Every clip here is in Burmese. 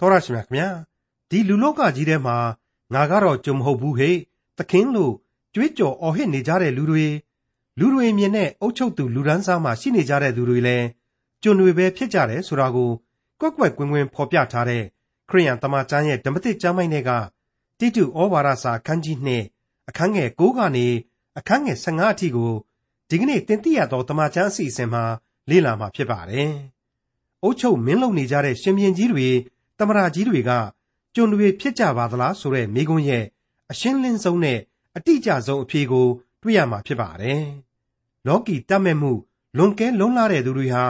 တော်ရရှိမြခင်ဗျာဒီလူလောကကြီးထဲမှာငါကတော့ကြုံမဟုတ်ဘူးဟေ့သခင်လို့ကြွေးကြော်အော်ဟစ်နေကြတဲ့လူတွေလူတွေမြင်တဲ့အုတ်ချုပ်သူလူဒန်းစားမှာရှိနေကြတဲ့သူတွေလည်းကျွန်တွေပဲဖြစ်ကြတယ်ဆိုတာကိုကွက်ကွက်ကွင်းကွင်းဖော်ပြထားတဲ့ခရိယန်တမန်ကျမ်းရဲ့ဓမ္မသစ်ကျမ်းပိုင်းတွေကတိတုဩဝါဒစာခန်းကြီး2အခန်းငယ်6ကနေအခန်းငယ်15အထိကိုဒီကနေ့တင်ပြရသောတမန်ကျမ်းအစီအစဉ်မှာလေ့လာမှာဖြစ်ပါတယ်။အုတ်ချုပ်မင်းလုံနေကြတဲ့ရှင်ပြန်ကြီးတွေ တမရာကြီးတွေကကျွန်တွေဖြစ်ကြပါသလားဆိုတဲ့မိကွန်းရဲ့အရှင်းလင်းဆုံးနဲ့အတိအကျဆုံးအဖြေကို တွေ့ရမှာဖြစ်ပါတယ်။လောကီတတ်မဲ့မှုလွန်ကဲလုံးလာတဲ့သူတွေဟာ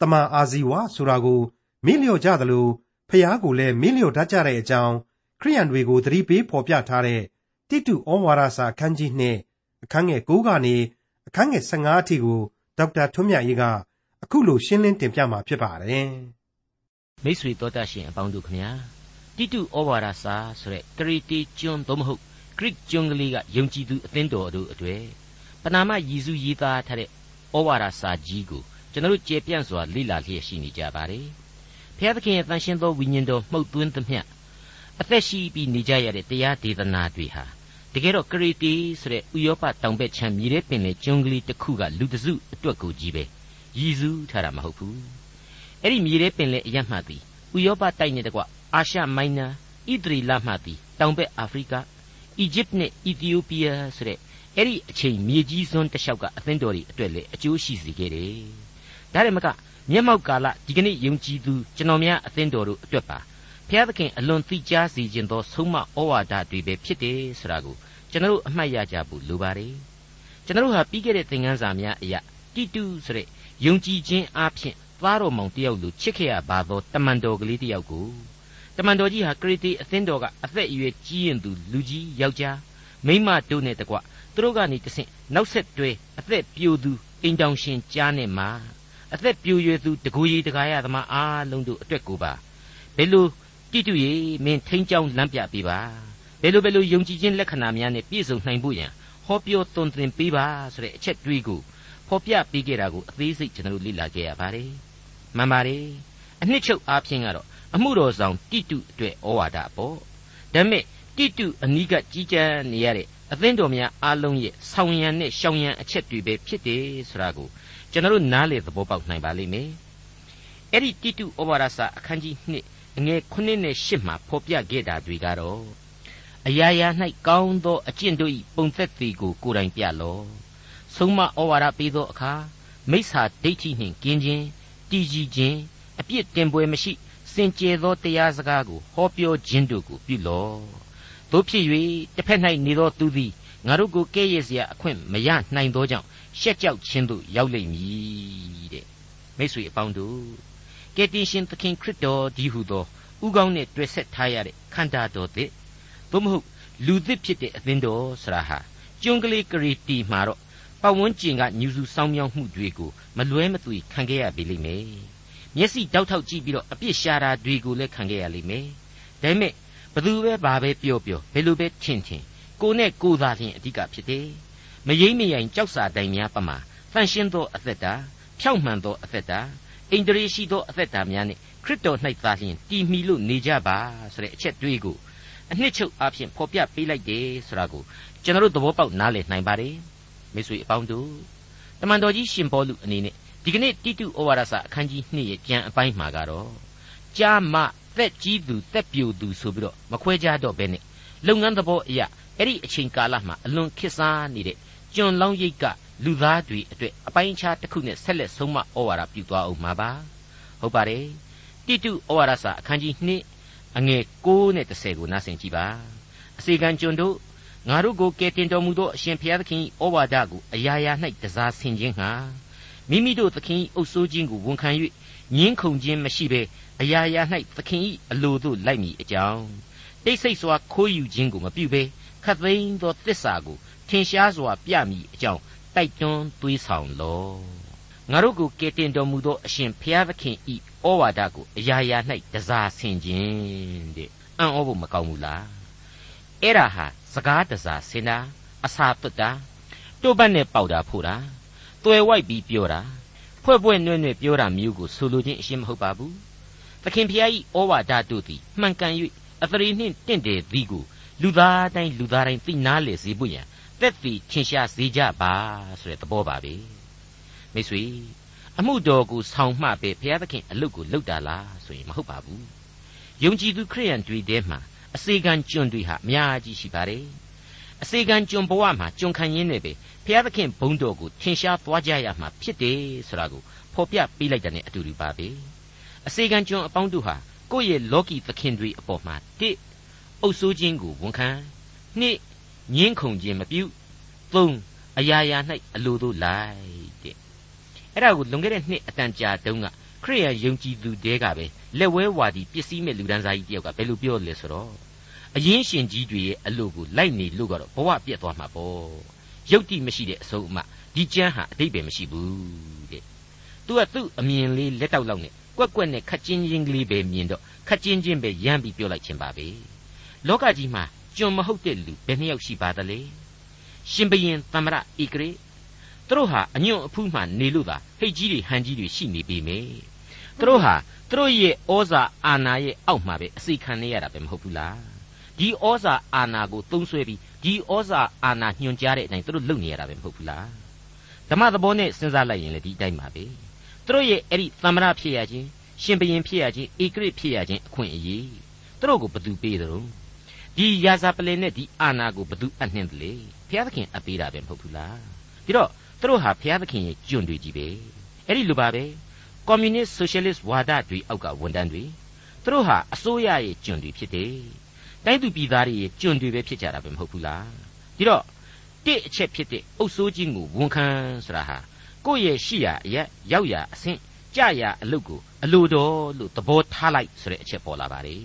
တမန်အာဇီဝဆိုတာကိုမေ့လျော့ကြသလိုဖျားကိုလည်းမေ့လျော့တတ်ကြတဲ့အကြောင်းခရိယန်တွေကိုသတိပေးဖော်ပြထားတဲ့တိတုဩဝါဒစာအခန်းကြီး2အခန်းငယ်9ကနေအခန်းငယ်15အထိကိုဒေါက်တာထွန်းမြတ်ရေးကအခုလိုရှင်းလင်းတင်ပြมาဖြစ်ပါတယ်။ မိတ်ဆွေတော်တတ်ရှင်အပေါင်းတို့ခမညာတိတုဩဝါဒစာဆိုတဲ့ကရီတီကျွန်းသို့မဟုတ်ဂရိကျွန်းကလေးကယုံကြည်သူအသင်းတော်တို့အတွေ့ပနာမယေစုရေးသားထားတဲ့ဩဝါဒစာကြီးကိုကျွန်တော်တို့ကျေပြန့်စွာလေ့လာလျက်ရှိနေကြပါတယ်။ဘုရားသခင်ရဲ့တန်ရှင်းသောဝိညာဉ်တော်မှုတ်သွင်းသမျှအသက်ရှိပြီးနေကြရတဲ့တရားဒေသနာတွေဟာတကယ်တော့ကရီတီဆိုတဲ့ဥရောပတောင်ဘက်ခြမ်းမြေထဲပင်လေကျွန်းကလေးတစ်ခုကလူတစုအတွက်ကိုကြီးပဲရည်စူးထားတာမဟုတ်ဘူး အဲ့ဒီမြေထဲပင်လေအရမှတ်သည်ဥရောပတိုက်နေတကွအာရှမိုင်းနာဣသရီလမှသည်တောင်ဘက်အာဖရိကအီဂျစ်နဲ့အီသီယိုးပီးယားဆိုတဲ့အဲ့ဒီအချိန်မြေကြီးစွန်းတစ်လျှောက်ကအသင်းတော်တွေအတွက်လည်းအကျိုးရှိစေခဲ့တယ်ဒါရမကမျက်မှောက်ကာလဒီကနေ့ယုံကြည်သူကျွန်တော်များအသင်းတော်တို့အတွက်ပါဘုရားသခင်အလွန်သိကြားစေခြင်းသောဆုံးမဩဝါဒတွေပဲဖြစ်တယ်ဆိုတာကိုကျွန်တော်တို့အမှတ်ရကြဖို့လိုပါတယ်ကျွန်တော်တို့ဟာပြီးခဲ့တဲ့သင်ခန်းစာများအရာတိတုဆိုတဲ့ယုံကြည်ခြင်းအပြင် သားတော်မောင်တယောက်လိုချစ်ခဲ့ရပါသောတမန်တော်ကလေးတယောက်ကိုတမန်တော်ကြီးဟာခရစ်တီအသင်းတော်ကအသက်အရွယ်ကြီးရင်သူလူကြီးယောက်ျားမိန်းမတို့နဲ့တကွသူတို့ကနေတဆင့်နောက်ဆက်တွဲအသက်ပြိုသူအိမ်တောင်ရှင်ကြားနဲ့မှာအသက်ပြိုရွယ်သူတကူကြီးတကားရသမားအားလုံးတို့အတွက်ကိုပါဘယ်လိုတိတုရေမင်းထိန်းချောင်းလမ်းပြပေးပါဘယ်လိုဘယ်လိုယုံကြည်ခြင်းလက္ခဏာများနဲ့ပြည့်စုံနိုင်ဖို့ရန်ဟောပြောသွန်သင်ပေးပါဆိုတဲ့အချက်တွေးကိုဖော်ပြပေးခဲ့တာကိုအသေးစိတ်ကျွန်တော်တို့လေ့လာခဲ့ရပါတယ် မှန်ပါတယ်အနှစ်ချုပ်အားဖြင့်ကတော့အမှုတော်ဆောင်တိတုအတွက်ဩဝါဒပေါ့ဒါပေမဲ့တိတုအနိကကြီးကြမ်းနေရတဲ့အသင်းတော်များအားလုံးရဲ့ဆောင်ရံနဲ့ရှောင်ရံအချက်တွေပဲဖြစ်တယ်ဆိုတာကိုကျွန်တော်တို့နားလေသဘောပေါက်နိုင်ပါလိမ့်မယ်အဲ့ဒီတိတုဩဝါဒစာအခန်းကြီး2အငယ်9နဲ့10မှာဖော်ပြခဲ့တာတွေကတော့အရာရာ၌ကောင်းသောအကျင့်တို့၏ပုံသက်သည်ကိုကိုယ်တိုင်ပြလော့ဆုံးမဩဝါဒပေးသောအခါမိစ္ဆာဒိဋ္ဌိနှင့်ကင်းခြင်း တည်ကြည်ခြင်းအပြစ်တင်ပွဲမရှိစင်ကြယ်သောတရားစကားကိုဟောပြောခြင်းတို့ကိုပြုလော့တို့ဖြစ်၍တစ်ဖက်၌နေသောသူသည်ငါတို့ကိုကဲ့ရဲ့စရာအခွင့်မရနိုင်သောကြောင့်ရှက်ကြောက်ခြင်းသို့ရောက်လိမ့်မည်တဲ့မိတ်ဆွေအပေါင်းတို့ကယ်တင်ရှင်သခင်ခရစ်တော်ဒီဟုသောဥကောင်းနဲ့တွေ့ဆက်ထားရတဲ့ခန္ဓာတော်သစ်သို့မဟုတ်လူသစ်ဖြစ်တဲ့အသင်းတော်ဆရာဟာကျွန်းကလေးကရီတီမှာတော့ ပတ်ဝန်းကျင်ကညူစုစောင်းမြောင်းမှုတွေကိုမလွဲမသွေခံခဲ့ရပြီလိမ့်မယ်မျက်စိတောက်ထောက်ကြည့်ပြီးတော့အပြစ်ရှာတာတွေကိုလည်းခံခဲ့ရလိမ့်မယ်ဒါပေမဲ့ဘသူပဲဘာပဲပြောပြောဘယ်လိုပဲထင်ထင်ကိုနဲ့ကိုသာလျှင်အဓိကဖြစ်တယ်မယိမ့်မယိုင်ကြောက်စာတိုင်များပမာတန်ရှင်းသောအသက်တာဖြောက်မှန်သောအသက်တာအိန္ဒြေရှိသောအသက်တာများနဲ့ခရစ်တော်၌သာလျှင်တည်မီလို့နေကြပါဆိုတဲ့အချက်တွေးကိုအနှစ်ချုပ်အဖြစ်ဖော်ပြပေးလိုက်တယ်ဆိုတာကိုကျွန်တော်တို့သဘောပေါက်နားလည်နိုင်ပါတယ် မိတ်ဆွေအပေါင်းတို့တမန်တော်ကြီးရှင်ပေါလုအနေနဲ့ဒီကနေ့တိတုဩဝါဒစာအခန်းကြီး2ရဲ့ကြံအပိုင်းမှာကတော့ကြာမသက်ကြီးသူသက်ပြိုသူဆိုပြီးတော့မခွဲခြားတော့ဘဲနဲ့လုပ်ငန်းသဘောအရာအဲ့ဒီအချိန်ကာလမှာအလွန်ခေတ်စားနေတဲ့ကျွန်လောင်းရိတ်ကလူသားတွေအတွက်အပိုင်းခြားတစ်ခုနဲ့ဆက်လက်ဆုံးမဩဝါဒပြုသွားအောင်မှာပါဟုတ်ပါတယ်တိတုဩဝါဒစာအခန်းကြီး2အငယ်6နဲ့10ကိုနားဆင်ကြည့်ပါအစီကံကျွန်တို့ ငါတို့ကိုကယ်တင်တော်မူသောအရှင်ဘုရားသခင်ဩဝါဒကိုအရာရာ၌တစားဆင်ခြင်းဟာမိမိတို့သခင်အုပ်ဆိုးခြင်းကိုဝန်ခံ၍ညင်းခုန်ခြင်းမရှိဘဲအရာရာ၌သခင်၏အလိုသို့လိုက်မည်အကြောင်းတိတ်ဆိတ်စွာခိုးယူခြင်းကိုမပြုဘဲခတ်သိမ်းသောတစ္ဆာကိုထင်ရှားစွာပြမည်အကြောင်းတိုက်တွန်းသွေးဆောင်လောငါတို့ကိုကယ်တင်တော်မူသောအရှင်ဘုရားသခင်၏ဩဝါဒကိုအရာရာ၌တစားဆင်ခြင်းတဲ့အံ့ဩဖို့မကောင်းဘူးလားအဲ့ဒါဟာ စကားတစားဆင်တာအစာတွတ်တာတို့ဘတ်နဲ့ပေါက်တာဖို့တာတွယ်ဝိုက်ပြီးပြောတာဖွဲ့ဖွဲ့နွဲ့နွဲ့ပြောတာမျိုးကိုဆိုလိုခြင်းအရှင်းမဟုတ်ပါဘူးသခင်ဖျား၏ဩဝါဒတို့သည်မှန်ကန်၍အသရေနှင့်တင့်တယ်သည်ကိုလူသားတိုင်းလူသားတိုင်းသိနာလေစေဖို့ရန်သက်သေထင်ရှားစေကြပါဆိုတဲ့သဘောပါပဲမိတ်ဆွေအမှုတော်ကိုဆောင်မှပဲဘုရားသခင်အလုပ်ကိုလုပ်တာလားဆိုရင်မဟုတ်ပါဘူးယုံကြည်သူခရိယန်တွေထဲမှာ အစေခံကျွန်တွေဟာအများကြီးရှိပါတယ်အစေခံကျွန်ဘဝမှာကျွန်ခံရင်းနဲ့ပဲဘုရားသခင်ဘုန်းတော်ကိုထင်ရှားသွားကြရမှာဖြစ်တယ်ဆိုတာကိုဖော်ပြပေးလိုက်တဲ့အတူတူပါပဲအစေခံကျွန်အပေါင်းတို့ဟာကိုယ့်ရဲ့လောကီသခင်တွေအပေါ်မှာတစ်အုပ်ဆိုးခြင်းကိုဝန်ခံနှစ်ငင်းခုန်ခြင်းမပြုသုံးအရာရာ၌အလိုတို့လိုက်တဲ့အဲ့ဒါကိုလွန်ခဲ့တဲ့နှစ်အတန်ကြာတုန်းကခရိယယုံကြည်သူတဲကပဲ လက်ဝဲဝါဒီပစ္စည်းမဲ့လူဒန်းစားကြီးတယောက်ကဘယ်လိုပြောလဲဆိုတော့အရင်ရှင်ကြီးတွေရဲ့အလိုကိုလိုက်နေလို့ကတော့ဘဝပြတ်သွားမှာပေါ့ယုတ်တိမရှိတဲ့အဆုံးအမဒီကျမ်းဟာအတိတ်ပဲမရှိဘူးတဲ့သူကသူ့အမြင်လေးလက်တောက်လောက်နဲ့ကွက်ကွက်နဲ့ခက်ချင်းချင်းကလေးပဲမြင်တော့ခက်ချင်းချင်းပဲရမ်းပြီးပြောလိုက်ခြင်းပါပဲလောကကြီးမှာကျွန်မဟုတ်တဲ့လူဘယ်နှယောက်ရှိပါသလဲရှင်ဘရင်သမ္မရဧကရေသူတို့ဟာအညွန့်အဖူးမှနေလို့သာဟိတ်ကြီးတွေဟန်ကြီးတွေရှိနေပေမယ် သူတို့ဟာသူတို့ရဲ့ဩဇာအာဏာရဲ့အောက်မှာပဲအစိခံနေရတာပဲမဟုတ်ဘူးလားဒီဩဇာအာဏာကိုသုံးဆွဲပြီးဒီဩဇာအာဏာညွှန်ကြားတဲ့အတိုင်းသူတို့လုပ်နေရတာပဲမဟုတ်ဘူးလားဓမ္မသဘောနဲ့စဉ်းစားလိုက်ရင်လည်းဒီအတိုင်းပါပဲသူတို့ရဲ့အဲ့ဒီသမ္မရဖြစ်ရခြင်းရှင်ဘရင်ဖြစ်ရခြင်းဧကရဖြစ်ရခြင်းအခွင့်အရေးသူတို့ကိုဘသူပေးတယ်ဒီရာဇာပလင်နဲ့ဒီအာနာကိုဘသူအနှင်းတယ်လေဘုရားသခင်အပေးတာပဲမဟုတ်ဘူးလားဒီတော့သူတို့ဟာဘုရားသခင်ရဲ့ကျွန်းတွေကြီးပဲအဲ့ဒီလိုပါပဲ ကွန်မြူနစ်ဆိုရှယ်လစ်ဝါဒတွေအောက်ကဝန်တန်းတွေသူတို့ဟာအစိုးရရဲ့ကျွန်းတွေဖြစ်တယ်တိုင်းသူပြည်သားတွေရဲ့ကျွန်းတွေပဲဖြစ်ကြတာပဲမဟုတ်ဘူးလားဒီတော့တစ်အချက်ဖြစ်တဲ့အုပ်စိုးခြင်းကိုဝန်ခံဆိုတာဟာကိုယ့်ရဲ့ရှိရာအရက်ရောက်ရာအဆင့်ကြရာအလုပ်ကိုအလိုတော်လို့သဘောထားလိုက်ဆိုတဲ့အချက်ပေါ်လာပါတယ်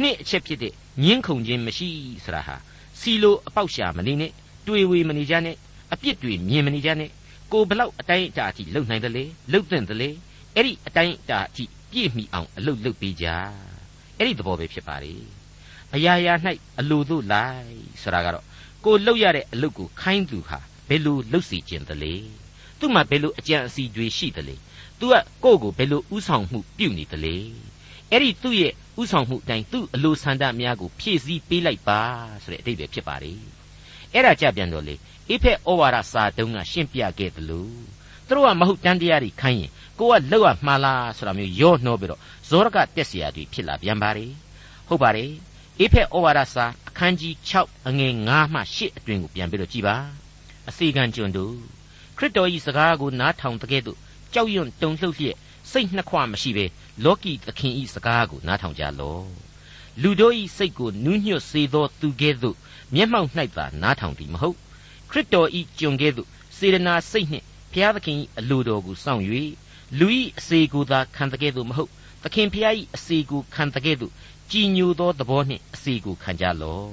နှစ်အချက်ဖြစ်တဲ့ညင်းခုန်ခြင်းမရှိဆိုတာဟာစီလိုအပေါက်ရှာမနေနဲ့တွေ့ဝေမနေကြနဲ့အပြစ်တွေမြင်မနေကြနဲ့ကိုဘလောက်အတိုင်းအတာအထိလုံနိုင်တယ်လေလုံသင့်တယ်လေ အဲ့ဒီအတိုင်းအတာအထိပြည့်မီအောင်အလုတ်လုတ်ပေးကြအဲ့ဒီသဘောပဲဖြစ်ပါလေအရာရာ၌အလိုတို့လိုက်ဆိုတာကတော့ကိုလှုပ်ရတဲ့အလုတ်ကိုခိုင်းသူဟာဘယ်လိုလှုပ်စီခြင်းတလေသူ့မှာဘယ်လိုအကြံအစီတွေရှိတလေသူကကိုယ့်ကိုဘယ်လိုဥဆောင်မှုပြုနေတလေအဲ့ဒီသူ့ရဲ့ဥဆောင်မှုအတိုင်းသူ့အလိုဆန္ဒများကိုဖြည့်ဆည်းပေးလိုက်ပါဆိုတဲ့အဓိပ္ပာယ်ဖြစ်ပါလေအဲ့ဒါကြပြန်တော့လေအိဖက်ဩဝါဒစာတုံးကရှင်းပြခဲ့သလို သူတို့ကမဟုတ်တန်တရားတွေခိုင်းရင်ကိုကလောက်ရမှားလားဆိုတာမျိုးရောနှောပြီးတော့ဇောရကတက်เสียတွေဖြစ်လာပြန်ပါလေဟုတ်ပါတယ်အိဖက်ဩဝါဒစာအခန်းကြီး6အငယ်9မှ10အတွင်ကိုပြန်ပြီးတော့ကြည်ပါအစီကံကျွန်တို့ခရစ်တော်၏စကားကိုနားထောင်တဲ့ကဲ့သို့ကြောက်ရွံ့တုန်လှုပ်လျက်စိတ်နှစ်ခွမရှိဘဲလောကီသခင်ဤစကားကိုနားထောင်ကြလော့လူတို့ဤစိတ်ကိုနူးညွတ်စေသောသူကဲ့သို့မျက်မှောက်၌သာနားထောင်သည်မဟုတ်ခရစ်တော်ဤကျွန်ကဲ့သို့စေရနာစိတ်နှင့် ဘုရားသခင်ဤအလိုတော်ကိုစောင့်၍လူဤအစေကိုသာခံတဲ့ကဲ့သို့မဟုတ်သခင်ဖျားဤအစေကိုခံတဲ့ကဲ့သို့ကြည်ညိုသောသဘောနှင့်အစေကိုခံကြလော့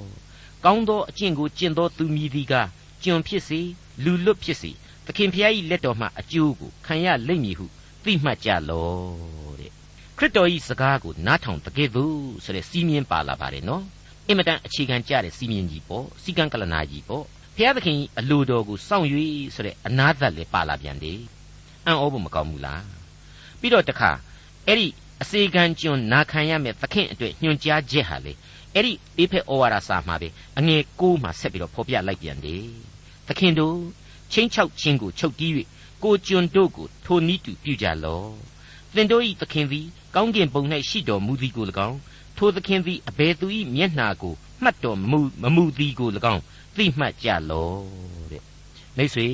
ကောင်းသောအကျင့်ကိုကျင့်သောသူမည်သည်ကကျွန်ဖြစ်စေလူလွတ်ဖြစ်စေသခင်ဖျားဤလက်တော်မှအကျိုးကိုခံရလိမ့်မည်ဟုသိမှတ်ကြလော့တဲ့ခရစ်တော်ဤစကားကိုနားထောင်တကယ်သူဆိုတဲ့စီးမြင်ပါလာပါတယ်နော်အင်မတန်အခြေခံကြတဲ့စီးမြင်ကြီးပေါ့စီကံကလနာကြီးပေါ့ ဘုရားသခင်အလိုတော်ကိုစောင့်၍ဆိုတဲ့အနာသက်လည်းပါလာပြန်တယ်အံ့ဩဖို့မကောင်းဘူးလားပြီးတော့တခါအဲ့ဒီအစေခံကျွန်းနာခံရမယ့်သခင်အတွက်ညွှန်ကြားချက်ဟာလေအဲ့ဒီအေဖက်ဩဝါဒစာမှာပဲအငယ်ကိုးမှာဆက်ပြီးတော့ဖော်ပြလိုက်ပြန်တယ်သခင်တို့ချင်းချောက်ခြင်းကိုချုပ်တီး၍ကိုကျွန်တို့ကိုထိုနည်းတူပြုကြလော့သင်တို့၏သခင်သည်ကောင်းကင်ဘုံ၌ရှိတော်မူသည်ကို၎င်းထိုသခင်သည်အဘယ်သူ၏မျက်နှာကိုမှတ်တော်မူမမူသည်ကို၎င်း သိမှတ်ကြလော့တဲ့မိတ်ဆွေ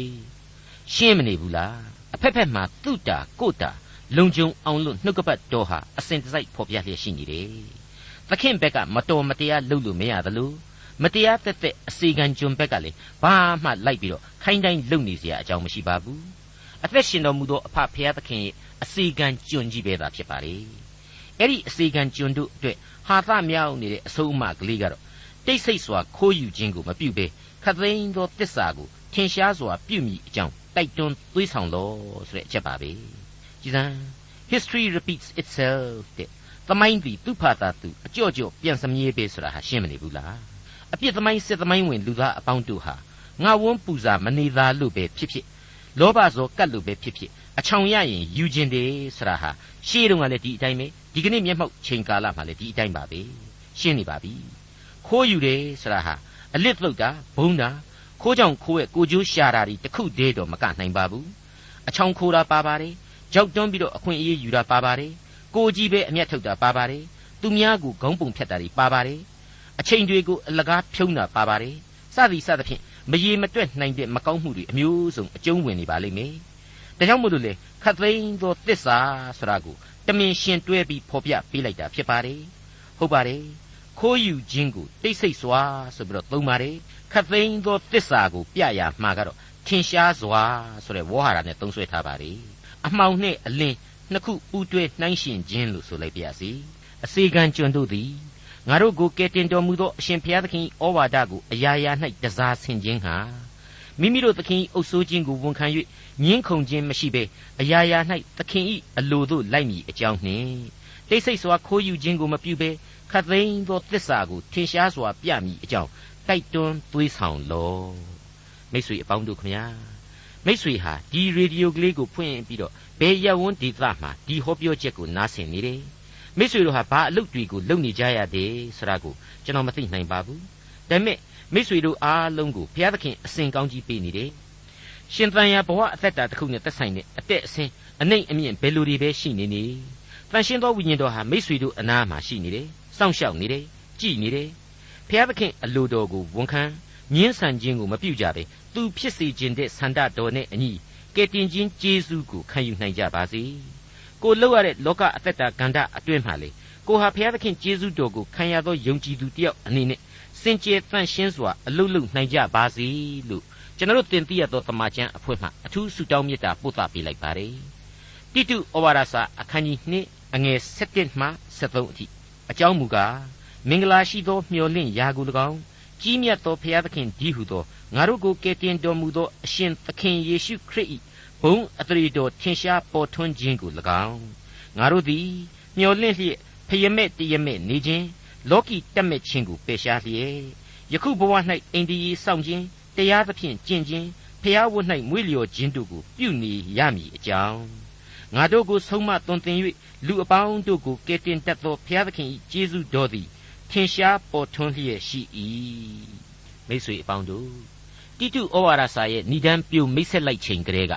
ရှင်းမနေဘူးလားအဖက်ဖက်မှာတုတာကိုတာလုံခြုံအောင်လို့နှုတ်ကပတ်တော်ဟာအစဉ်တစိုက်ဖော်ပြလျက်ရှိနေတယ်သခင်ဘက်ကမတော်မတရားလုပ်လို့မရသလိုမတရားသက်သက်အစီကံကျွန်ဘက်ကလည်းဘာမှလိုက်ပြီးတော့ခိုင်းတိုင်းလုပ်နေเสียအကြောင်းမရှိပါဘူးအသက်ရှင်တော်မူသောအဖဖရာသခင်ရဲ့အစီကံကျွန်ကြီးပဲသာဖြစ်ပါလေအဲ့ဒီအစီကံကျွန်တို့အတွက်ဟာသမြောက်နေတဲ့အဆုံးအမကလေးကတော့ တိတ်ဆိတ်စွာခိုးယူခြင်းကိုမပြုဘဲခသိန်းသောတစ္ဆာကိုထင်ရှားစွာပြုမိအကြောင်းတိုက်တွန်းသွေးဆောင်လို့ဆိုတဲ့အချက်ပါပဲကြည်စမ်း history repeats itself တဲ့သမိုင်းသည်သူ့ဖာသာသူအကြော့ကြော့ပြန်စမြဲပဲဆိုတာဟာရှင်းမနေဘူးလားအပြစ်သမိုင်းစစ်သမိုင်းဝင်လူသားအပေါင်းတို့ဟာငါဝန်းပူဇာမနေသာလို့ပဲဖြစ်ဖြစ်လောဘဇောကတ်လို့ပဲဖြစ်ဖြစ်အချောင်ရရင်ယူခြင်းတယ်ဆရာဟာရှေးတုန်းကလည်းဒီအတိုင်းပဲဒဒီကနေ့မျက်မှောက်ချိန်ကာလမှာလည်းဒီအတိုင်းပါပဲရှင်းနေပါပြီ ခိုးယူတယ်ဆိုတာဟာအလစ်လုတ်တာဘုံတာခိုးကြောင်ခိုးရဲ့ကိုကျိုးရှာတာဒီတခုတည်းတော့မကနိုင်ပါဘူးအချောင်ခိုးတာပါပါတယ်ကြောက်တွန်းပြီးတော့အခွင့်အရေးယူတာပါပါတယ်ကိုကြီးပဲအမျက်ထုတ်တာပါပါတယ်သူများကိုခေါင်းပုံဖြတ်တာတွေပါပါတယ်အချိန်တွေကိုအလကားဖြုံးတာပါပါတယ်စသည်စသဖြင့်မရေမတွက်နိုင်တဲ့မကောင်းမှုတွေအမျိုးစုံအကျုံးဝင်နေပါလိမ့်မယ်ဒါကြောင့်မို့လို့လေခတ်သိမ်းသောတစ္ဆာဆိုတာကိုတမင်ရှင်တွဲပြီးဖော်ပြပေးလိုက်တာဖြစ်ပါတယ်ဟုတ်ပါတယ် ခိုးယူခြင်းကိုတိတ်ဆိတ်စွာဆိုပြီးတော့သုံးပါတယ်ခတ်သိမ်းသောတစ္ဆာကိုပြရမှာကတော့ထင်ရှားစွာဆိုတဲ့ဝေါ်ဟာရနဲ့သုံးဆွဲထားပါတယ်အမှောင်နဲ့အလင်းနှစ်ခုပူးတွဲနှိုင်းရှင်ခြင်းလို့ဆိုလိုက်ပါရစေအစေခံကျွန်တို့သည်ငါတို့ကိုကယ်တင်တော်မူသောအရှင်ဘုရားသခင်ဩဝါဒကိုအရာရာ၌တစားဆင်ခြင်းဟာမိမိတို့သခင်အုပ်ဆိုးခြင်းကိုဝန်ခံ၍ငင်းခုန်ခြင်းမရှိဘဲအရာရာ၌သခင်၏အလိုသို့လိုက်မည်အကြောင်းနှင့်တိတ်ဆိတ်စွာခိုးယူခြင်းကိုမပြုဘဲ ခတ်သိမ်းသောသစ္စာကိုထင်ရှားစွာပြမည်အကြောင်းတိုက်တွန်းသွေးဆောင်လောမိတ်ဆွေအပေါင်းတို့ခမညာမိတ်ဆွေဟာဒီရေဒီယိုကလေးကိုဖွင့်ပြီးတော့ဘယ်ရဝန်းဒေသမှာဒီဟောပြောချက်ကိုနားဆင်နေတယ်မိတ်ဆွေတို့ဟာဘာအလုပ်တွေကိုလုပ်နေကြရတဲ့ဆိုတာကိုကျွန်တော်မသိနိုင်ပါဘူးဒါပေမဲ့မိတ်ဆွေတို့အားလုံးကိုဘုရားသခင်အစဉ်ကောင်းကြီးပေးနေတယ်ရှင်သန်ရာဘဝအသက်တာတစ်ခုနဲ့သက်ဆိုင်တဲ့အတက်အဆင်းအနှိမ့်အမြင့်ဘယ်လိုတွေပဲရှိနေနေတန်ရှင်းသောဝိညာဉ်တော်ဟာမိတ်ဆွေတို့အနားမှာရှိနေတယ် စောင့်ရှောက်နေတယ်ကြည်နေတယ်ဘုရားသခင်အလိုတော်ကိုဝန်ခံညှင်းဆန်ခြင်းကိုမပြုကြပဲသူဖြစ်စေခြင်းတဲ့ဆန္ဒတော်နဲ့အညီကယ်တင်ခြင်းကျေးဇူးကိုခံယူနိုင်ကြပါစေကိုလောက်ရတဲ့လောကအသက်တာကန္တအတွင်းမှာလေကိုဟာဘုရားသခင်ကျေးဇူးတော်ကိုခံရသောယုံကြည်သူတယောက်အနေနဲ့စင်ကြယ်တန့်ရှင်းစွာအလုလုနိုင်ကြပါစေလို့ကျွန်တော်တို့တင်ပြရသောတမန်ကျမ်းအဖွဲ့မှအထူးဆုတောင်းမေတ္တာပို့သပေးလိုက်ပါတယ်တိတုဩဝါဒစာအခန်းကြီး2အငယ်7မှ73အထိ အကြောင်းမူကားမင်္ဂလာရှိသောမျှော်လင့်ရာကို၎င်းကြီးမြတ်သောဘုရားသခင်ကြီးဟုသောငါတို့ကိုကယ်တင်တော်မူသောအရှင်သခင်ယေရှုခရစ်၏ဘုံအထရီတော်ထင်ရှားပေါ်ထွန်းခြင်းကို၎င်းငါတို့သည်မျှော်လင့်လျက်ဖယမဲ့တရမဲ့နေခြင်းလောကီတက်မဲ့ခြင်းကိုပယ်ရှားလျက်ယခုဘဝ၌အိန္ဒိယစောင့်ခြင်းတရားသဖြင့်ကျင့်ခြင်းဖျားဝတ်၌မွေးလျော်ခြင်းတို့ကိုပြုနေရမည်အကြောင်း ငါတို့ကိုဆုံးမသွန်သင်၍လူအပေါင်းတို့ကိုကယ်တင်တတ်သောဘုရားသခင်၏ကျေးဇူးတော်သည်ထင်ရှားပေါ်ထွန်းလျက်ရှိ၏မိတ်ဆွေအပေါင်းတို့တိတုဩဝါဒစာရဲ့ဏိဒန်းပြုမိတ်ဆက်လိုက်ချိန်ကလေးက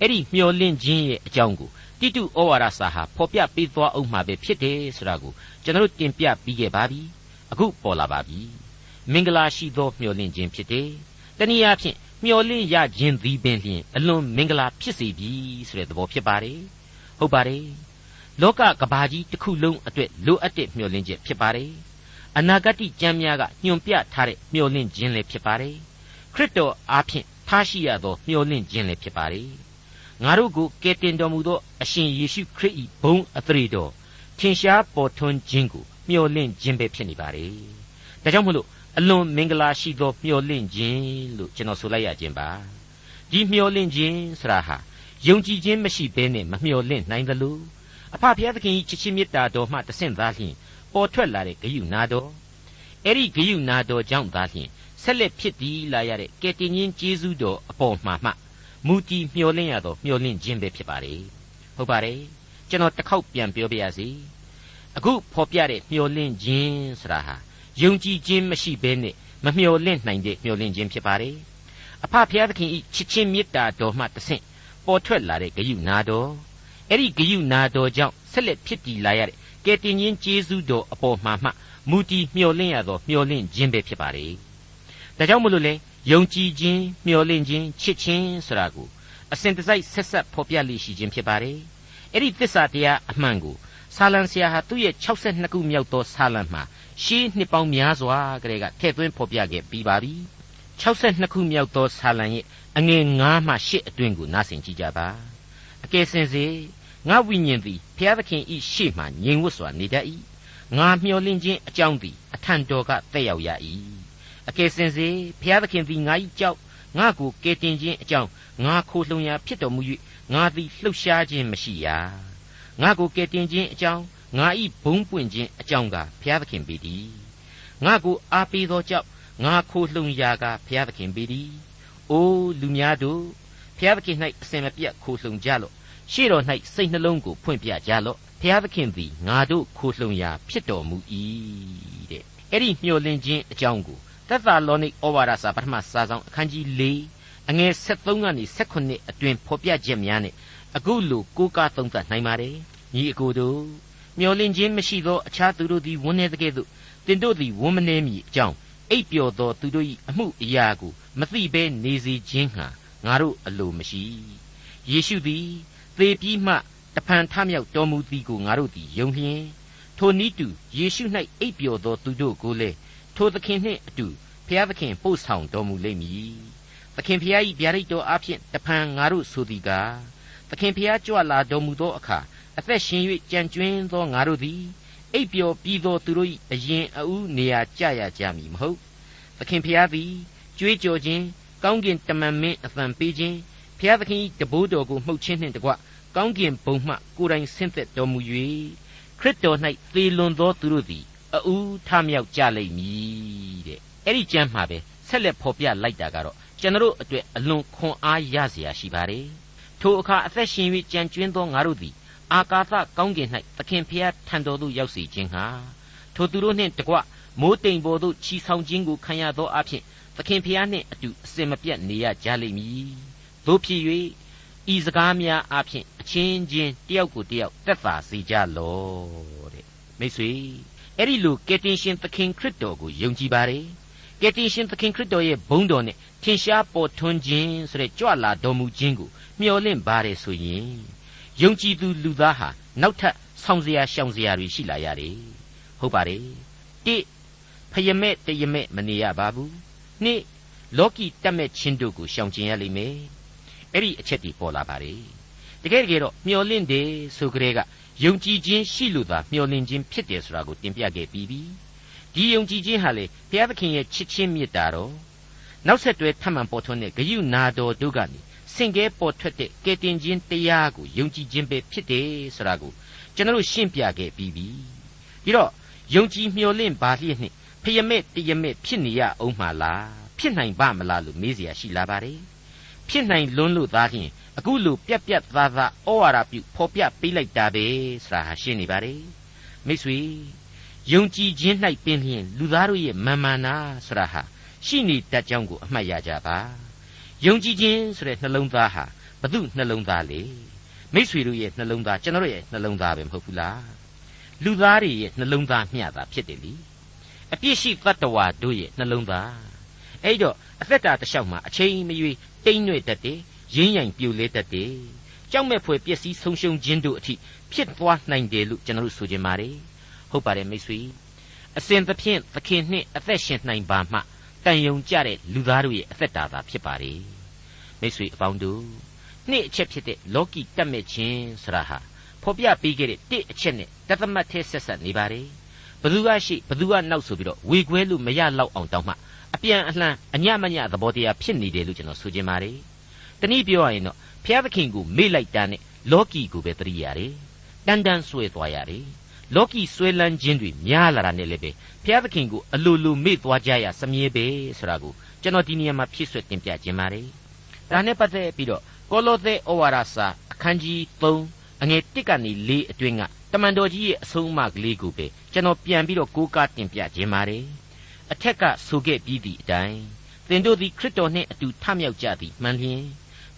အဲ့ဒီမျောလင့်ခြင်းရဲ့အကြောင်းကိုတိတုဩဝါဒစာဟာဖော်ပြပေးသွားအောင်မှာပဲဖြစ်တယ်ဆိုတာကိုကျွန်တော်တင်ပြပြီးခဲ့ပါပြီအခုပေါ်လာပါပြီမင်္ဂလာရှိသောမျောလင့်ခြင်းဖြစ်တယ်တနည်းအားဖြင့် မျောလင့်ရခြင်းသည်ပင်လျှင်အလွန်မင်္ဂလာဖြစ်စေပြီဆိုတဲ့သဘောဖြစ်ပါတယ်ဟုတ်ပါတယ်လောကကဘာကြီးတစ်ခုလုံးအတွက်လိုအပ်တဲ့မျောလင့်ချက်ဖြစ်ပါတယ်အနာဂတ်ကြံများကညွန်ပြထားတဲ့မျောလင့်ခြင်းလည်းဖြစ်ပါတယ်ခရစ်တော်အားဖြင့်ထားရှိရသောမျောလင့်ခြင်းလည်းဖြစ်ပါတယ်ငါတို့ကိုကယ်တင်တော်မူသောအရှင်ယေရှုခရစ်၏ဘုန်းအသရေတော်ထင်ရှားပေါ်ထွန်းခြင်းကိုမျှော်လင့်ခြင်းပဲဖြစ်နေပါ रे ဒါကြောင့်မို့လို့ အလွန်မင်္ဂလာရှိသောမျှော်လင့်ခြင်းလို့ကျွန်တော်ဆိုလိုက်ရခြင်းပါဒီမျှော်လင့်ခြင်းဆရာဟာယုံကြည်ခြင်းမရှိဘဲနဲ့မမျှော်လင့်နိုင်သလိုအဖဖျားသခင်ကြီးချစ်ချင်းမေတ္တာတော်မှတဆင့်သားလျှင်ပေါ်ထွက်လာတဲ့ဂယုနာတော်အဲ့ဒီဂယုနာတော်ကြောင့်သားလျှင်ဆက်လက်ဖြစ်တည်လာရတဲ့ကယ်တင်ရှင်ကျေးဇူးတော်အပေါ်မှာမှမူတည်မျှော်လင့်ရသောမျှော်လင့်ခြင်းပဲဖြစ်ပါလေဟုတ်ပါတယ်ကျွန်တော်တစ်ခေါက်ပြန်ပြောပြရစီအခုဖော်ပြတဲ့မျှော်လင့်ခြင်းဆိုတာဟာ ယုံကြည်ခြင်းမရှိဘဲနဲ့မမျှော်လင့်နိုင်တဲ့မျှော်လင့်ခြင်းဖြစ်ပါတယ်အဖဖျားသခင်ဤချစ်ချင်းမေတ္တာတော်မှတဆင့်ပေါ်ထွက်လာတဲ့ဂယုနာတော်အဲ့ဒီဂယုနာတော်ကြောင့်ဆက်လက်ဖြစ်တည်လာရတဲ့ကယ်တင်ရှင်ကျေးဇူးတော်အပေါ်မှာမှမူတည်မျှော်လင့်ရသောမျှော်လင့်ခြင်းပဲဖြစ်ပါလေဒါကြောင့်မလို့လေယုံကြည်ခြင်းမျှော်လင့်ခြင်းချစ်ခြင်းဆိုတာကိုအစဉ်တစိုက်ဆက်ဆက်ဖော်ပြလိရှိခြင်းဖြစ်ပါတယ်အဲ့ဒီသစ္စာတရားအမှန်ကိုဆာလံဆရာဟာသူ့ရဲ့62ခုမြောက်သောဆာလံမှာ ရှေးနှစ်ပေါင်းများစွာကလေးကထည့်သွင်းဖော်ပြခဲ့ပြီးပါပြီ62ခုမြောက်သောဆာလံရဲ့အငယ်9မှ10အတွင်းကိုနားဆင်ကြည့်ကြပါအကယ်စင်စေငါဝိညာဉ်သည်ဘုရားသခင်ဤရှေ့မှငြိမ်ဝတ်စွာနေတတ်၏ငါမျှော်လင့်ခြင်းအကြောင်းသည်အထံတော်ကတက်ရောက်ရ၏အကယ်စင်စေဘုရားသခင်သည်ငါ၏ကြောက်ငါကိုကယ်တင်ခြင်းအကြောင်းငါခိုလှုံရာဖြစ်တော်မူ၍ငါသည်လှုပ်ရှားခြင်းမရှိရာငါကိုကယ်တင်ခြင်းအကြောင်း ငါဤဘုံပွင့်ခြင်းအကြောင်းကဘုရားသခင်ပေသည်ငါကိုအားပေးသောကြောင့်ငါခိုလှုံရာကဘုရားသခင်ပေသည်အိုးလူများတို့ဘုရားသခင်၌အစင်မပြတ်ခိုလှုံကြလော့ရှေ့တော်၌စိတ်နှလုံးကိုဖွင့်ပြကြလော့ဖျားသခင်သည်ငါတို့ခိုလှုံရာဖြစ်တော်မူ၏တဲ့အဲ့ဒီမျှော်လင့်ခြင်းအကြောင်းကိုသက်သာလောနိဩဝါဒစာပထမစာဆောင်အခန်းကြီး၄အငယ်73ကနေ78အတွင်ဖော်ပြချက်များနဲ့အခုလိုကိုးကားသုံးသပ်နိုင်ပါတယ်ညီအကိုတို့ မျောလင့်ခြင်းမရှိသောအခြားသူတို့သည်ဝန်းနေတကဲ့သို့တင်တို့သည်ဝန်းမနေမီအကြောင်းအိပ်ပျော်သောသူတို့၏အမှုအရာကိုမသိဘဲနေစေခြင်းဟာငါတို့အလိုမရှိယေရှုသည်သေပြီးမှတဖန်ထမြောက်တော်မူသည်ကိုငါတို့သည်ယုံလျင်ထိုနည်းတူယေရှု၌အိပ်ပျော်သောသူတို့ကိုလည်းထိုသခင်နှင့်အတူဖျားသခင်ပို့ဆောင်တော်မူလိမ့်မည်သခင်ဖျား၏ဗျာဒိတ်တော်အဖျင်တဖန်ငါတို့ဆိုသည်ကားသခင်ဖျားကြွလာတော်မူသောအခါ အသက်ရှင်၍ကြံကျွင်းသောငါတို့သည်အိပ်ပျော်ပြီးသောသူတို့၏အရင်အဦးနေရာကြရကြမည်မဟုတ်သခင်ဖျားသည်ကြွေးကြော်ခြင်းကောင်းကင်တမန်မင်းအသံပေးခြင်းဖျားသခင်၏တဘိုးတော်ကိုမှုတ်ခြင်းနှင့်တကွကောင်းကင်ဘုံမှကိုယ်တိုင်ဆင်းသက်တော်မူ၍ခရစ်တော်၌သေလွန်သောသူတို့သည်အဦးထမြောက်ကြလိမ့်မည်တဲ့အဲ့ဒီကျမ်းမှာပဲဆက်လက်ဖော်ပြလိုက်တာကတော့ကျွန်တော်အတွက်အလွန်ခွန်အားရစရာရှိပါတယ်ထိုအခါအသက်ရှင်၍ကြံကျွင်းသောငါတို့သည် အာကာသကောင်းကင်၌သခင်ဖျားထံတော်သို့ရောက်စေခြင်းဟာထိုသူတို့နှင့်တကွမိုးတိမ်ပေါ်သို့ချီဆောင်ခြင်းကိုခံရသောအဖြစ်သခင်ဖျားနှင့်အတူအစင်မပြတ်နေရကြလိမ့်မည်တို့ဖြစ်၍ဤစကားများအဖြစ်အချင်းချင်းတယောက်ကိုတယောက်တက်တာစေကြလောတဲ့မိတ်ဆွေအဲ့ဒီလိုကယ်တင်ရှင်သခင်ခရစ်တော်ကိုယုံကြည်ပါတယ်ကယ်တင်ရှင်သခင်ခရစ်တော်ရဲ့ဘုန်းတော်နဲ့ထင်ရှားပေါ်ထွန်းခြင်းဆိုတဲ့ကြွလာတော်မူခြင်းကိုမျှော်လင့်ပါတယ်ဆိုရင် ယုံကြည်သူလူသားဟာနောက်ထပ်ဆောင်စရာရှောင်စရာတွေရှိလာရတယ်ဟုတ်ပါတယ်တိဖယမဲ့တယမဲ့မနေရပါဘူးနှစ်လောကီတတ်မဲ့ခြင်းတို့ကိုရှောင်ကျင်ရလိမ့်မယ်အဲ့ဒီအချက်တွေပေါ်လာပါတယ်တကယ်တကယ်တော့မျောလင့်တယ်ဆိုကြတဲ့ကယုံကြည်ခြင်းရှိလို့သာမျောလင့်ခြင်းဖြစ်တယ်ဆိုတာကိုတင်ပြခဲ့ပြီးပြီဒီယုံကြည်ခြင်းဟာလေဘုရားသခင်ရဲ့ချစ်ချင်းမေတ္တာတော်နောက်ဆက်တွဲထပ်မံပေါ်ထွန်းတဲ့ဂယုနာတော်တို့ကနေ စင်ကဲပေါ်ထွက်တဲ့ကယ်တင်ခြင်းတရားကိုယုံကြည်ခြင်းပဲဖြစ်တယ်ဆိုတာကိုကျွန်တော်ရှင်းပြခဲ့ပြီးပြီပြီးတော့ယုံကြည်မျှော်လင့်ပါလျက်နှင့်ဖယမဲ့တယမဲ့ဖြစ်နေရအောင်မှလားဖြစ်နိုင်ပါမလားလို့မေးเสียရှိလာပါတယ်ဖြစ်နိုင်လွန်းလို့သားဖြင့်အခုလိုပြက်ပြက်သားသားဩဝါဒပြုဖော်ပြပေးလိုက်တာပဲဆိုတာဟာရှင်းနေပါတယ်မိတ်ဆွေယုံကြည်ခြင်း၌ပင်လျင်လူသားတို့ရဲ့မာမာနာဆိုတာဟာရှိနေတတ်ကြောင်းကိုအမှတ်ရကြပါ ယုံကြည်ခြင်းဆိုတဲ့နှလုံးသားဟာဘု து နှလုံးသားလေမိษွေတို့ရဲ့နှလုံးသားကျွန်တော်တို့ရဲ့နှလုံးသားပဲမဟုတ်ဘူးလားလူသားတွေရဲ့နှလုံးသားမျှတာဖြစ်တယ်လीအပြစ်ရှိတတ္တဝါတို့ရဲ့နှလုံးသားအဲ့တော့အသက်တာတစ်လျှောက်မှာအချိန်မရွေးတိမ့်ညွ့တတ်တယ်ရင်းရိုင်ပြိုလဲတတ်တယ်ကြောက်မဲ့ဖွယ်ပျက်စီးဆုံးရှုံးခြင်းတို့အထိဖြစ်သွားနိုင်တယ်လို့ကျွန်တော်တို့ဆိုကြပါတယ်ဟုတ်ပါတယ်မိတ်ဆွေအစဉ်သဖြင့်သခင်နှင့်အသက်ရှင်နိုင်ပါမှ တန်ယုံကြတဲ့လူသားတို့ရဲ့အသက်တာသာဖြစ်ပါတယ်မိတ်ဆွေအပေါင်းတို့နှစ်အချက်ဖြစ်တဲ့လောကီတတ်မဲ့ခြင်းဆရာဟာဖော်ပြပေးခဲ့တဲ့တစ်အချက်နဲ့တသမတ်ထဲဆက်ဆက်နေပါတယ်ဘသူကရှိဘသူကနောက်ဆိုပြီးတော့ဝေခွဲလို့မရလောက်အောင်တောင်းမှအပြန်အလှန်အညမညသဘောတရားဖြစ်နေတယ်လို့ကျွန်တော်ဆိုချင်ပါတယ်တနည်းပြောရရင်တော့ဘုရားသခင်ကိုမေ့လိုက်တာနဲ့လောကီကိုပဲသတိရတယ်တန်တန်ဆွဲသွားရတယ် လောကီဆွဲလန်းခြင်းတွေများလာတာနဲ့လည်းပဲဘုရားသခင်ကိုအလိုလိုမေ့သွားကြရစမြဲပဲဆိုတာကိုကျွန်တော်ဒီနေရာမှာဖြည့်ဆွတ်တင်ပြခြင်းပါတယ်ဒါနဲ့ပတ်သက်ပြီးတော့ကောလောသဲဩဝါဒစာအခန်းကြီး3အငယ်1ကနေ4အတွင်းကတမန်တော်ကြီးရဲ့အဆုံးအမကလေးကိုပဲကျွန်တော်ပြန်ပြီးတော့ကိုးကားတင်ပြခြင်းပါတယ်အထက်ကဆိုခဲ့ပြီးသည့်အတိုင်းသင်တို့သည်ခရစ်တော်နှင့်အတူထမြောက်ကြသည်မှန်လျင်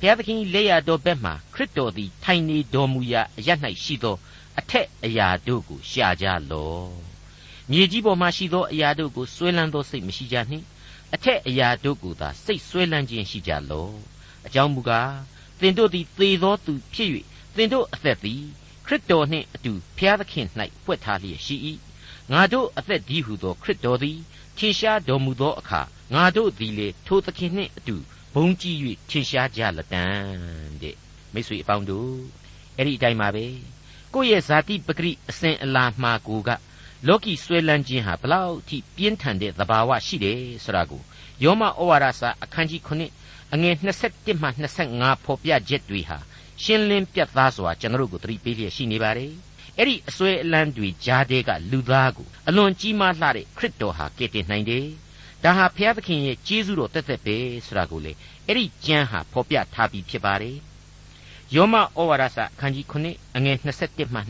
ဘုရားသခင်လက်ရတော်ဘက်မှခရစ်တော်သည်ထိုင်နေတော်မူရာအရ၌ရှိသော အထက်အရာတို့ကိုရှာကြလော့မြေကြီးပေါ်မှာရှိသောအရာတို့ကိုဆွဲလန်းသောစိတ်မရှိကြနှင့်အထက်အရာတို့ကိုသာစိတ်ဆွဲလန်းခြင်းရှိကြလော့အကြောင်းမူကားသင်တို့သည်သေသောသူဖြစ်၍သင်တို့အသက်သည်ခရစ်တော်နှင့်အတူဘုရားသခင်၌ပွက်ထားလျက်ရှိ၏ငါတို့အသက်ဒီဟုသောခရစ်တော်သည်ထင်ရှားတော်မူသောအခါငါတို့သည်လေထိုသခင်နှင့်အတူ ဘုံကြည့်၍ထင်ရှားကြလတံတဲ့မိတ်ဆွေအပေါင်းတို့အဲ့ဒီအတိုင်းပါပဲကိုယ့်ရဲ့ဇာတိပဂရိအစဉ်အလာမှာကိုကလောကီဆွဲလန်းခြင်းဟာဘလောက်ထိပြင်းထန်တဲ့သဘာဝရှိတယ်ဆိုတာကိုယောမဩဝါဒစာအခန်းကြီး9အငယ်21မှ25ဖော်ပြချက်တွေဟာရှင်းလင်းပြတ်သားစွာကျွန်တော်တို့ကိုသတိပေးလျက်ရှိနေပါတယ်အဲ့ဒီအစွဲအလန်းတွေကြားတဲ့ကလူသားကိုအလွန်ကြီးမားလှတဲ့ခရစ်တော်ဟာကယ်တင်နိုင်တယ် ဒါဟာဘုရားသခင်ရဲ့ကျေးဇူးတော်တက်တက်ပဲဆိုတာကိုလေအဲ့ဒီကျမ်းဟာဖော်ပြထားပြီးဖြစ်ပါတယ်ယောမဩဝါဒစာအခန်းကြီး9အငယ်21မှ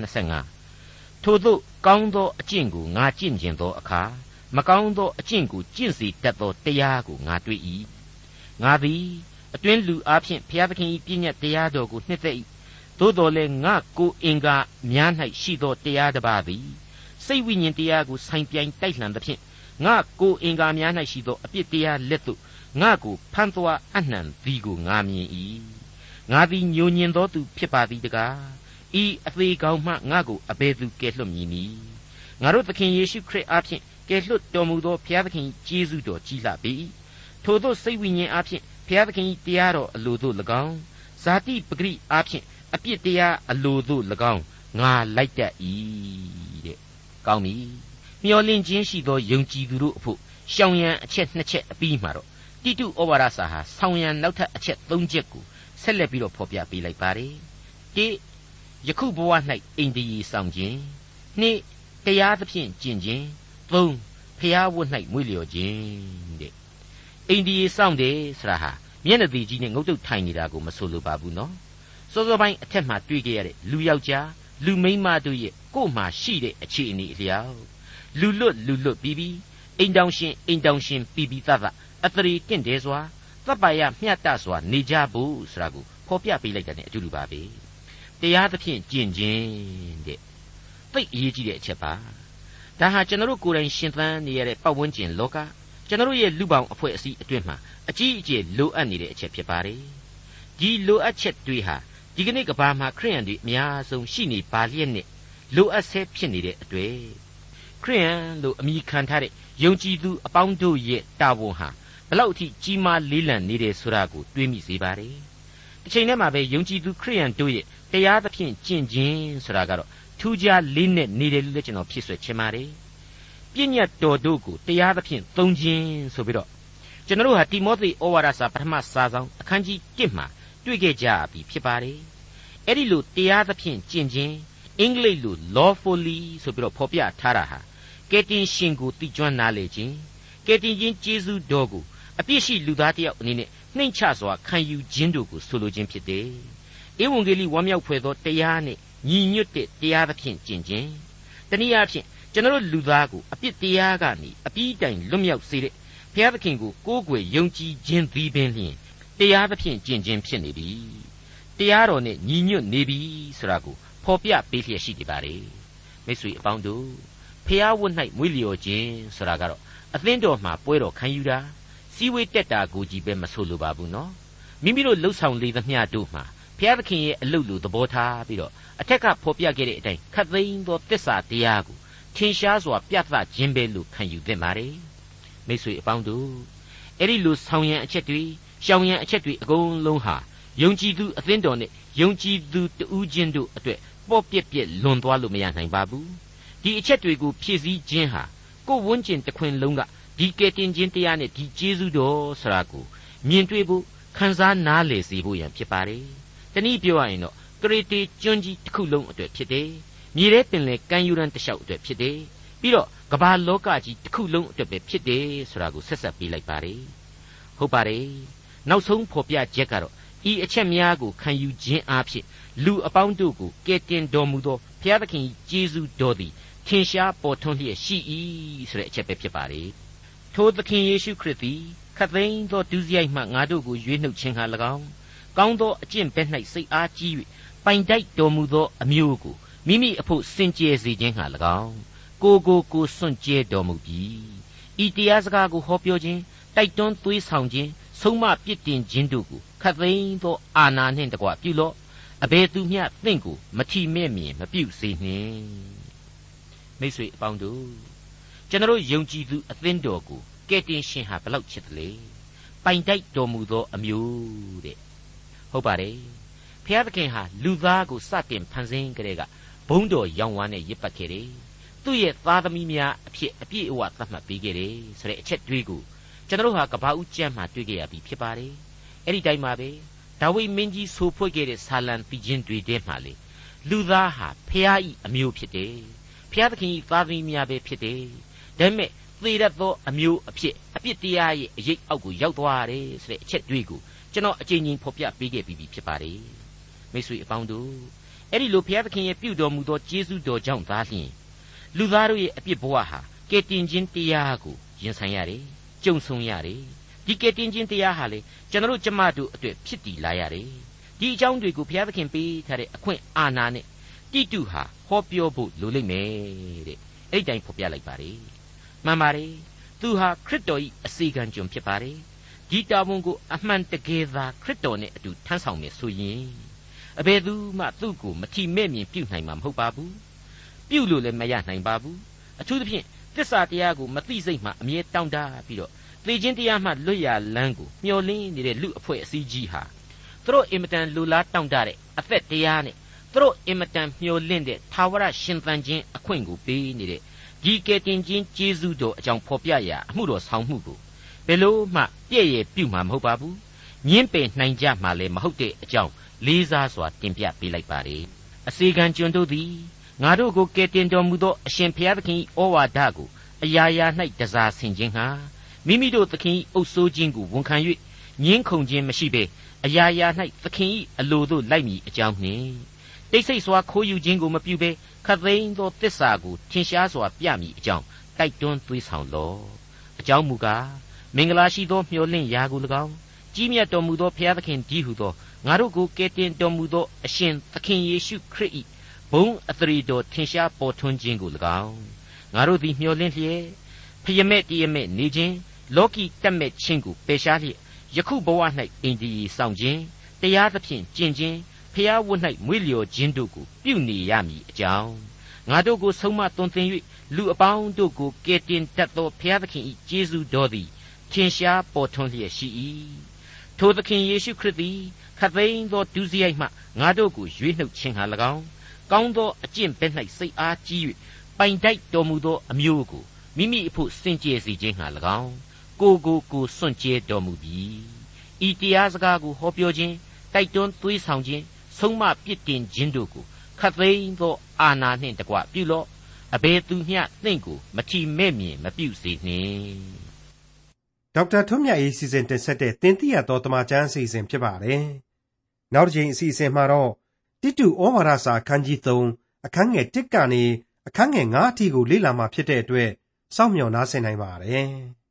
25ထို့သောကောင်းသောအကျင့်ကိုငါကျင့်ကျင်သောအခါမကောင်းသောအကျင့်ကိုကျင့်စေတတ်သောတရားကိုငါတွေ့၏ငါသည်အတွင်းလူအားဖြင့်ဘုရားသခင်၏ပြည့်ညတ်တရားတော်ကိုနှစ်သက်၏သို့တော်လည်းငါကိုအင်္ဂါများ၌ရှိသောတရားတစ်ပါးသည်စိတ်ဝိညာဉ်တရားကိုဆိုင်ပြိုင်တိုက်လှန်သဖြင့် ငါကိုအင်္ဂါများ၌ရှိသောအပြစ်တရားလက်သို့ငါကိုဖန်သွားအနှံသည်ကိုငါမြင်၏ငါသည်ညိုညင်သောသူဖြစ်ပါသည်တကားဤအသေးကောင်မှငါကိုအဘယ်သူကယ်လွတ်မည်နည်းငါတို့သခင်ယေရှုခရစ်အားဖြင့်ကယ်လွတ်တော်မူသောဘုရားသခင်ကျေးဇူးတော်ကြီးလှပေ၏ထို့သောစိတ်ဝိညာဉ်အားဖြင့်ဘုရားသခင်တရားတော်အလိုသို့၎င်းဇာတိပဂရိအားဖြင့်အပြစ်တရားအလိုသို့၎င်းငါလိုက်တတ်၏တဲ့ကောင်းပြီ မျောလင့်ခြင်းရှိသောယုံကြည်သူတို့အဖို့ရှောင်ရန်အချက်နှစ်ချက်အပြီးမှာတော့တိတုဩဝါဒစာဟာဆောင်းရန်နောက်ထပ်အချက်၃ချက်ကိုဆက်လက်ပြီးတော့ဖော်ပြပေးလိုက်ပါတယ်တိယခုဘဝ၌အိန္ဒိယဆောင်ခြင်းနှစ်တရားသဖြင့်ကျင့်ခြင်းသုံးဖျားဝတ်၌မွေ့လျော်ခြင်းတဲ့အိန္ဒိယဆောင်တယ်ဆိုတာဟာမျက်နှာသေးကြီးနဲ့ငုတ်တုတ်ထိုင်နေတာကိုမဆိုလိုပါဘူးနော်စောစောပိုင်းအထက်မှာတွေ့ကြရတဲ့လူယောက်ျားလူမိန်းမတို့ရဲ့ကိုယ်မှာရှိတဲ့အခြေအနေအလျောက် လူလွတ်လူလွတ်ပြီးပြီးအိမ်တောင်ရှင်အိမ်တောင်ရှင်ပြီးပြီးသားသားအတရီတင့်တယ်စွာသဗ္ဗယမျှတစွာနေကြဖို့ဆိုတာကိုဖော်ပြပေးလိုက်တဲ့အတူတူပါပဲတရားသဖြင့်ကျင့်ခြင်းတဲ့သိအရေးကြီးတဲ့အချက်ပါဒါဟာကျွန်တော်တို့ကိုယ်တိုင်ရှင်သန်နေရတဲ့ပတ်ဝန်းကျင်လောကကျွန်တော်တို့ရဲ့လူပောင်အဖွဲ့အစည်းအတွင်းမှာအကြီးအကျယ်လိုအပ်နေတဲ့အချက်ဖြစ်ပါတယ်ဒီလိုအပ်ချက်တွေဟာဒီကနေ့ကဘာမှာခရိယန်တွေအများဆုံးရှိနေပါလျက်နဲ့လိုအပ်ဆဲဖြစ်နေတဲ့အတွေ့ ခရိယန်လို့အမိခံထားတဲ့ယုံကြည်သူအပေါင်းတို့ရဲ့တာဝန်ဟာဘလောက်အထိကြီးမားလေးလံနေတယ်ဆိုတာကိုတွေးမိစေပါတယ်တစ်ချိန်တည်းမှာပဲယုံကြည်သူခရိယန်တို့ရဲ့တရားသဖြင့်ကျင့်ခြင်းဆိုတာကတော့ထူးခြားလေးနဲ့နေတယ်လို့လည်းကျွန်တော်ဖြစ်ဆွဲချင်ပါတယ်ပြည့်ညတ်တော်တို့ကိုတရားသဖြင့်သုံးခြင်းဆိုပြီးတော့ကျွန်တော်တို့ဟာတိမောသေဩဝါဒစာပထမစာဆောင်အခန်းကြီး1မှာတွေ့ခဲ့ကြပြီဖြစ်ပါတယ်အဲ့ဒီလိုတရားသဖြင့်ကျင့်ခြင်းအင်္ဂလိပ်လို lawfully ဆိုပြီးတော့ဖော်ပြထားတာဟာ ကယ်တင်ရှင်ကိုသိကျွမ်းနားလေခြင်းကယ်တင်ခြင်းကျေးဇူးတော်ကိုအပြစ်ရှိလူသားတစ်ယောက်အနေနဲ့နှိမ့်ချစွာခံယူခြင်းတို့ကိုဆိုလိုခြင်းဖြစ်တယ်။ဧဝံဂေလိဝမ်းမြောက်ဖွယ်သောတရားနဲ့ညီညွတ်တဲ့တရားသဖြင့်ကျင့်ခြင်းတနည်းအားဖြင့်ကျွန်တော်လူသားကိုအပြစ်တရားကနေအပြီးတိုင်လွတ်မြောက်စေတဲ့ဘုရားသခင်ကိုကိုးကွယ်ယုံကြည်ခြင်းသည်ပင်လျှင်တရားသဖြင့်ကျင့်ခြင်းဖြစ်နေပြီတရားတော်နဲ့ညီညွတ်နေပြီဆိုတာကိုဖော်ပြပေးလျက်ရှိနေပါလေမိတ်ဆွေအပေါင်းတို့ ဖျားဝတ်၌မွေးလျော်ခြင်းဆိုတာကတော့အသင်းတော်မှာပွဲတော်ခံယူတာစီဝေးတက်တာကိုကြည့်ပဲမဆိုလိုပါဘူးနော်မိမိတို့လှုပ်ဆောင်လေသမျှတို့မှာဘုရားသခင်ရဲ့အလုပ်လိုသဘောထားပြီးတော့အထက်ကဖော်ပြခဲ့တဲ့အတိုင်းခတ်သိမ်းသောတစ္ဆာတရားကိုထင်ရှားစွာပြသခြင်းပဲလို့ခံယူသင့်ပါတယ်မိတ်ဆွေအပေါင်းတို့အဲ့ဒီလိုဆောင်ရန်အချက်တွေရှောင်ရန်အချက်တွေအကုန်လုံးဟာယုံကြည်သူအသင်းတော်နဲ့ယုံကြည်သူတဦးချင်းတို့အတွက်ပေါ့ပြက်ပြက်လွန်သွားလို့မရနိုင်ပါဘူး ဒီအချက်တွေကိုဖြည့်ဆည်းခြင်းဟာကိုယ်ဝန်းကျင်တစ်ခွင်လုံးကဒီကယ်တင်ခြင်းတရားနဲ့ဒီကျေးဇူးတော်ဆိုတာကိုမြင်တွေ့ဖို့ခံစားနားလည်စေဖို့ရန်ဖြစ်ပါတယ်တနည်းပြောရရင်တော့ကရေတေကျွန်းကြီးတစ်ခုလုံးအတွက်ဖြစ်တယ်မြေထဲပင်လေကမ်းယူရန်တစ်လျှောက်အတွက်ဖြစ်တယ်ပြီးတော့ကမ္ဘာလောကကြီးတစ်ခုလုံးအတွက်ပဲဖြစ်တယ်ဆိုတာကိုဆက်ဆက်ပေးလိုက်ပါတယ်ဟုတ်ပါတယ်နောက်ဆုံးဖော်ပြချက်ကတော့ဤအချက်များကိုခံယူခြင်းအဖြစ်လူအပေါင်းတို့ကိုကယ်တင်တော်မူသောဘုရားသခင်ကျေးဇူးတော်သည် ထင်ရှားပေါ်ထွန်းလျက်ရှိ၏ဆိုတဲ့အချက်ပဲဖြစ်ပါလေထိုသခင်ယေရှုခရစ်သည်ခတ်သိမ်းသောဒုစရိုက်မှငါတို့ကိုရွေးနှုတ်ခြင်းဟာ၎င်းကောင်းသောအကျင့်ဘက်၌စိတ်အားကြီး၍ပိုင်တိုက်တော်မူသောအမျိုးကိုမိမိအဖို့စင်ကြယ်စေခြင်းဟာ၎င်းကိုကိုကိုစွန့်ကြဲတော်မူပြီဤတရားစကားကိုဟောပြောခြင်းတိုက်တွန်းသွေးဆောင်ခြင်းဆုံးမပြစ်တင်ခြင်းတို့ကိုခတ်သိမ်းသောအာနာနှင့်တကွပြုလော့အဘယ်သူမျှသင်ကိုမထီမဲ့မြင်မပြုစေနှင့် မိတ်ဆွေအပေါင်းတို့ကျွန်တော်ယုံကြည်သူအသင်းတော်ကိုကဲ့တင်ရှင်ဟာဘလောက်ချစ်တယ်လေပိုင်တိုက်တော်မူသောအမျိုးတဲ့ဟုတ်ပါတယ်ဖျားသခင်ဟာလူသားကိုစတင်ဖန်ဆင်းကြတဲ့ကဘုံတော်ရောင်ဝမ်းနဲ့ရစ်ပတ်ခဲ့တယ်သူ့ရဲ့သားသမီးများအဖြစ်အပြည့်အဝသတ်မှတ်ပေးခဲ့တယ်ဆိုတဲ့အချက်တွေးကိုကျွန်တော်ဟာကဘာဦးကျမ်းမှာတွေ့ကြရပြီဖြစ်ပါတယ်အဲ့ဒီတိုင်းမှာပဲဒါဝိမင်းကြီးဆိုဖွဲ့ခဲ့တဲ့ဆာလံပီချင်းတွေထဲမှာလေလူသားဟာဖျားဤအမျိုးဖြစ်တယ် ဖျားသခင်ဤသားသမီးများပဲဖြစ်တယ်ဒါပေမဲ့သေရသောအမျိုးအဖြစ်အပြစ်တရားရဲ့အရေးအောက်ကိုရောက်သွားတယ်ဆိုတဲ့အချက်တွေးကိုကျွန်တော်အချိန်ချင်းဖော်ပြပေးခဲ့ပြီးပြီဖြစ်ပါတယ်မိတ်ဆွေအပေါင်းတို့အဲ့ဒီလိုဘုရားသခင်ရဲ့ပြုတော်မူသောကျေးဇူးတော်ကြောင့်သာလျှင်လူသားတို့ရဲ့အပြစ်ဘဝဟာကယ်တင်ခြင်းတရားကိုရင်ဆိုင်ရတယ်ကြုံဆုံရတယ်ဒီကယ်တင်ခြင်းတရားဟာလေကျွန်တော်တို့ကျမတို့အတွက်ဖြစ်တည်လာရတယ်ဒီအကြောင်းတွေကိုဘုရားသခင်ပေးထားတဲ့အခွင့်အာဏာနဲ့ တိတုဟာဟောပြောဖို့လိုလိမ့်မယ်တဲ့အဲ့ဒီတိုင်းဖော်ပြလိုက်ပါတယ်မှန်ပါတယ်သူဟာခရစ်တော်၏အစီကံကျွန်ဖြစ်ပါတယ်ဒီတာဝန်ကိုအမှန်တကယ်သာခရစ်တော်နဲ့အတူထမ်းဆောင်မယ်ဆိုရင်အဘယ်သူမှသူ့ကိုမထီမဲ့မြင်ပြုနိုင်မှာမဟုတ်ပါဘူးပြုလို့လည်းမရနိုင်ပါဘူးအထူးသဖြင့်သစ္စာတရားကိုမသိစိတ်မှအမြဲတောင့်တပြီးတော့သေခြင်းတရားမှလွတ်ရလန်းကိုမျောလင်းနေတဲ့လူအဖွဲ့အစည်းကြီးဟာသူတို့အင်မတန်လူလားတောင့်တတဲ့အသက်တရားနဲ့ သူတို့အင်မတန်မျောလင့်တဲ့သာဝရရှင်သန်ခြင်းအခွင့်ကိုပေးနေတဲ့ဒီကယ်တင်ခြင်းကျေးဇူးတော်အကြောင်းဖော်ပြရာအမှုတော်ဆောင်မှုကိုဘယ်လို့မှပြည့်ရဲ့ပြုမှာမဟုတ်ပါဘူးညင်းပယ်နိုင်ကြမှာလည်းမဟုတ်တဲ့အကြောင်းလေးစားစွာတင်ပြပေးလိုက်ပါရယ်အစီကံကျွန်တို့သည်ငါတို့ကိုကယ်တင်တော်မူသောအရှင်ဘုရားသခင်၏ဩဝါဒကိုအရာရာ၌တစားဆင်ခြင်းဟာမိမိတို့သခင်၏အုပ်ဆိုးခြင်းကိုဝန်ခံ၍ညင်းခုန်ခြင်းမရှိဘဲအရာရာ၌သခင်၏အလိုသို့လိုက်မည်အကြောင်းနှင့် တိတ်ဆိတ်စွာခိုးယူခြင်းကိုမပြုဘဲခသိန်းသောတစ္ဆာကိုထင်ရှားစွာပြမည်အကြောင်းတိုက်တွန်းသွေးဆောင်လော့အကြောင်းမူကားမင်္ဂလာရှိသောမျှော်လင့်ရာကို၎င်းကြီးမြတ်တော်မူသောဘုရားသခင်ကြီးဟုသောငါတို့ကိုကယ်တင်တော်မူသောအရှင်သခင်ယေရှုခရစ်၏ဘုံအသရေတော်ထင်ရှားပေါ်ထွန်းခြင်းကို၎င်းငါတို့သည်မျှော်လင့်လျက်ဖယမဲ့တရမဲ့နေခြင်းလောကီတက်မဲ့ခြင်းကိုပယ်ရှားလျက်ယခုဘဝ၌အင်ဒီဆောင်ခြင်းတရားသဖြင့်ကျင့်ခြင်း ဖျားဝတ်၌မွေးလျော်ခြင်းတို့ကိုပြုနေရမည်အကြောင်းငါတို့ကိုဆုံးမသွန်သင်၍လူအပေါင်းတို့ကိုကယ်တင်တတ်သောဘုရားသခင်၏ကျေးဇူးတော်သည်ထင်ရှားပေါ်ထွန်းလျက်ရှိ၏ထိုသခင်ယေရှုခရစ်သည်ခသိန်းသောဒုစရိုက်မှငါတို့ကိုရွေးနှုတ်ခြင်းဟာ၎င်းကောင်းသောအကျင့်ဘက်၌စိတ်အားကြီး၍ပိုင်တိုက်တော်မူသောအမျိုးကိုမိမိအဖို့စင်ကြယ်စေခြင်းဟာ၎င်းကိုကိုကိုစွန့်ကြဲတော်မူပြီဤတရားစကားကိုဟောပြောခြင်းတိုက်တွန်းသွေးဆောင်ခြင်း ဆုံးမပြစ်တင်ခြင်းတို့ကိုခတ်သိမ်းသောအာနာနှင့်တကွပြုလော့အဘယ်သူမျှသင်ကိုမထီမဲ့မြင်မပြုစေနှင့်ဒေါက်တာထွန်းမြတ်ရေးစီစဉ်တင်ဆက်တဲ့တင်ပြတော်တမချန်းအစီအစဉ်ဖြစ်ပါတယ်နောက်တစ်ချိန်အစီအစဉ်မှာတော့တိတုဩဝါဒစာအခန်းကြီး3အခန်းငယ်1ကနေအခန်းငယ်9အထိကိုလေ့လာမှာဖြစ်တဲ့အတွက်စောင့်မျှော်နားဆင်နိုင်ပါတယ်။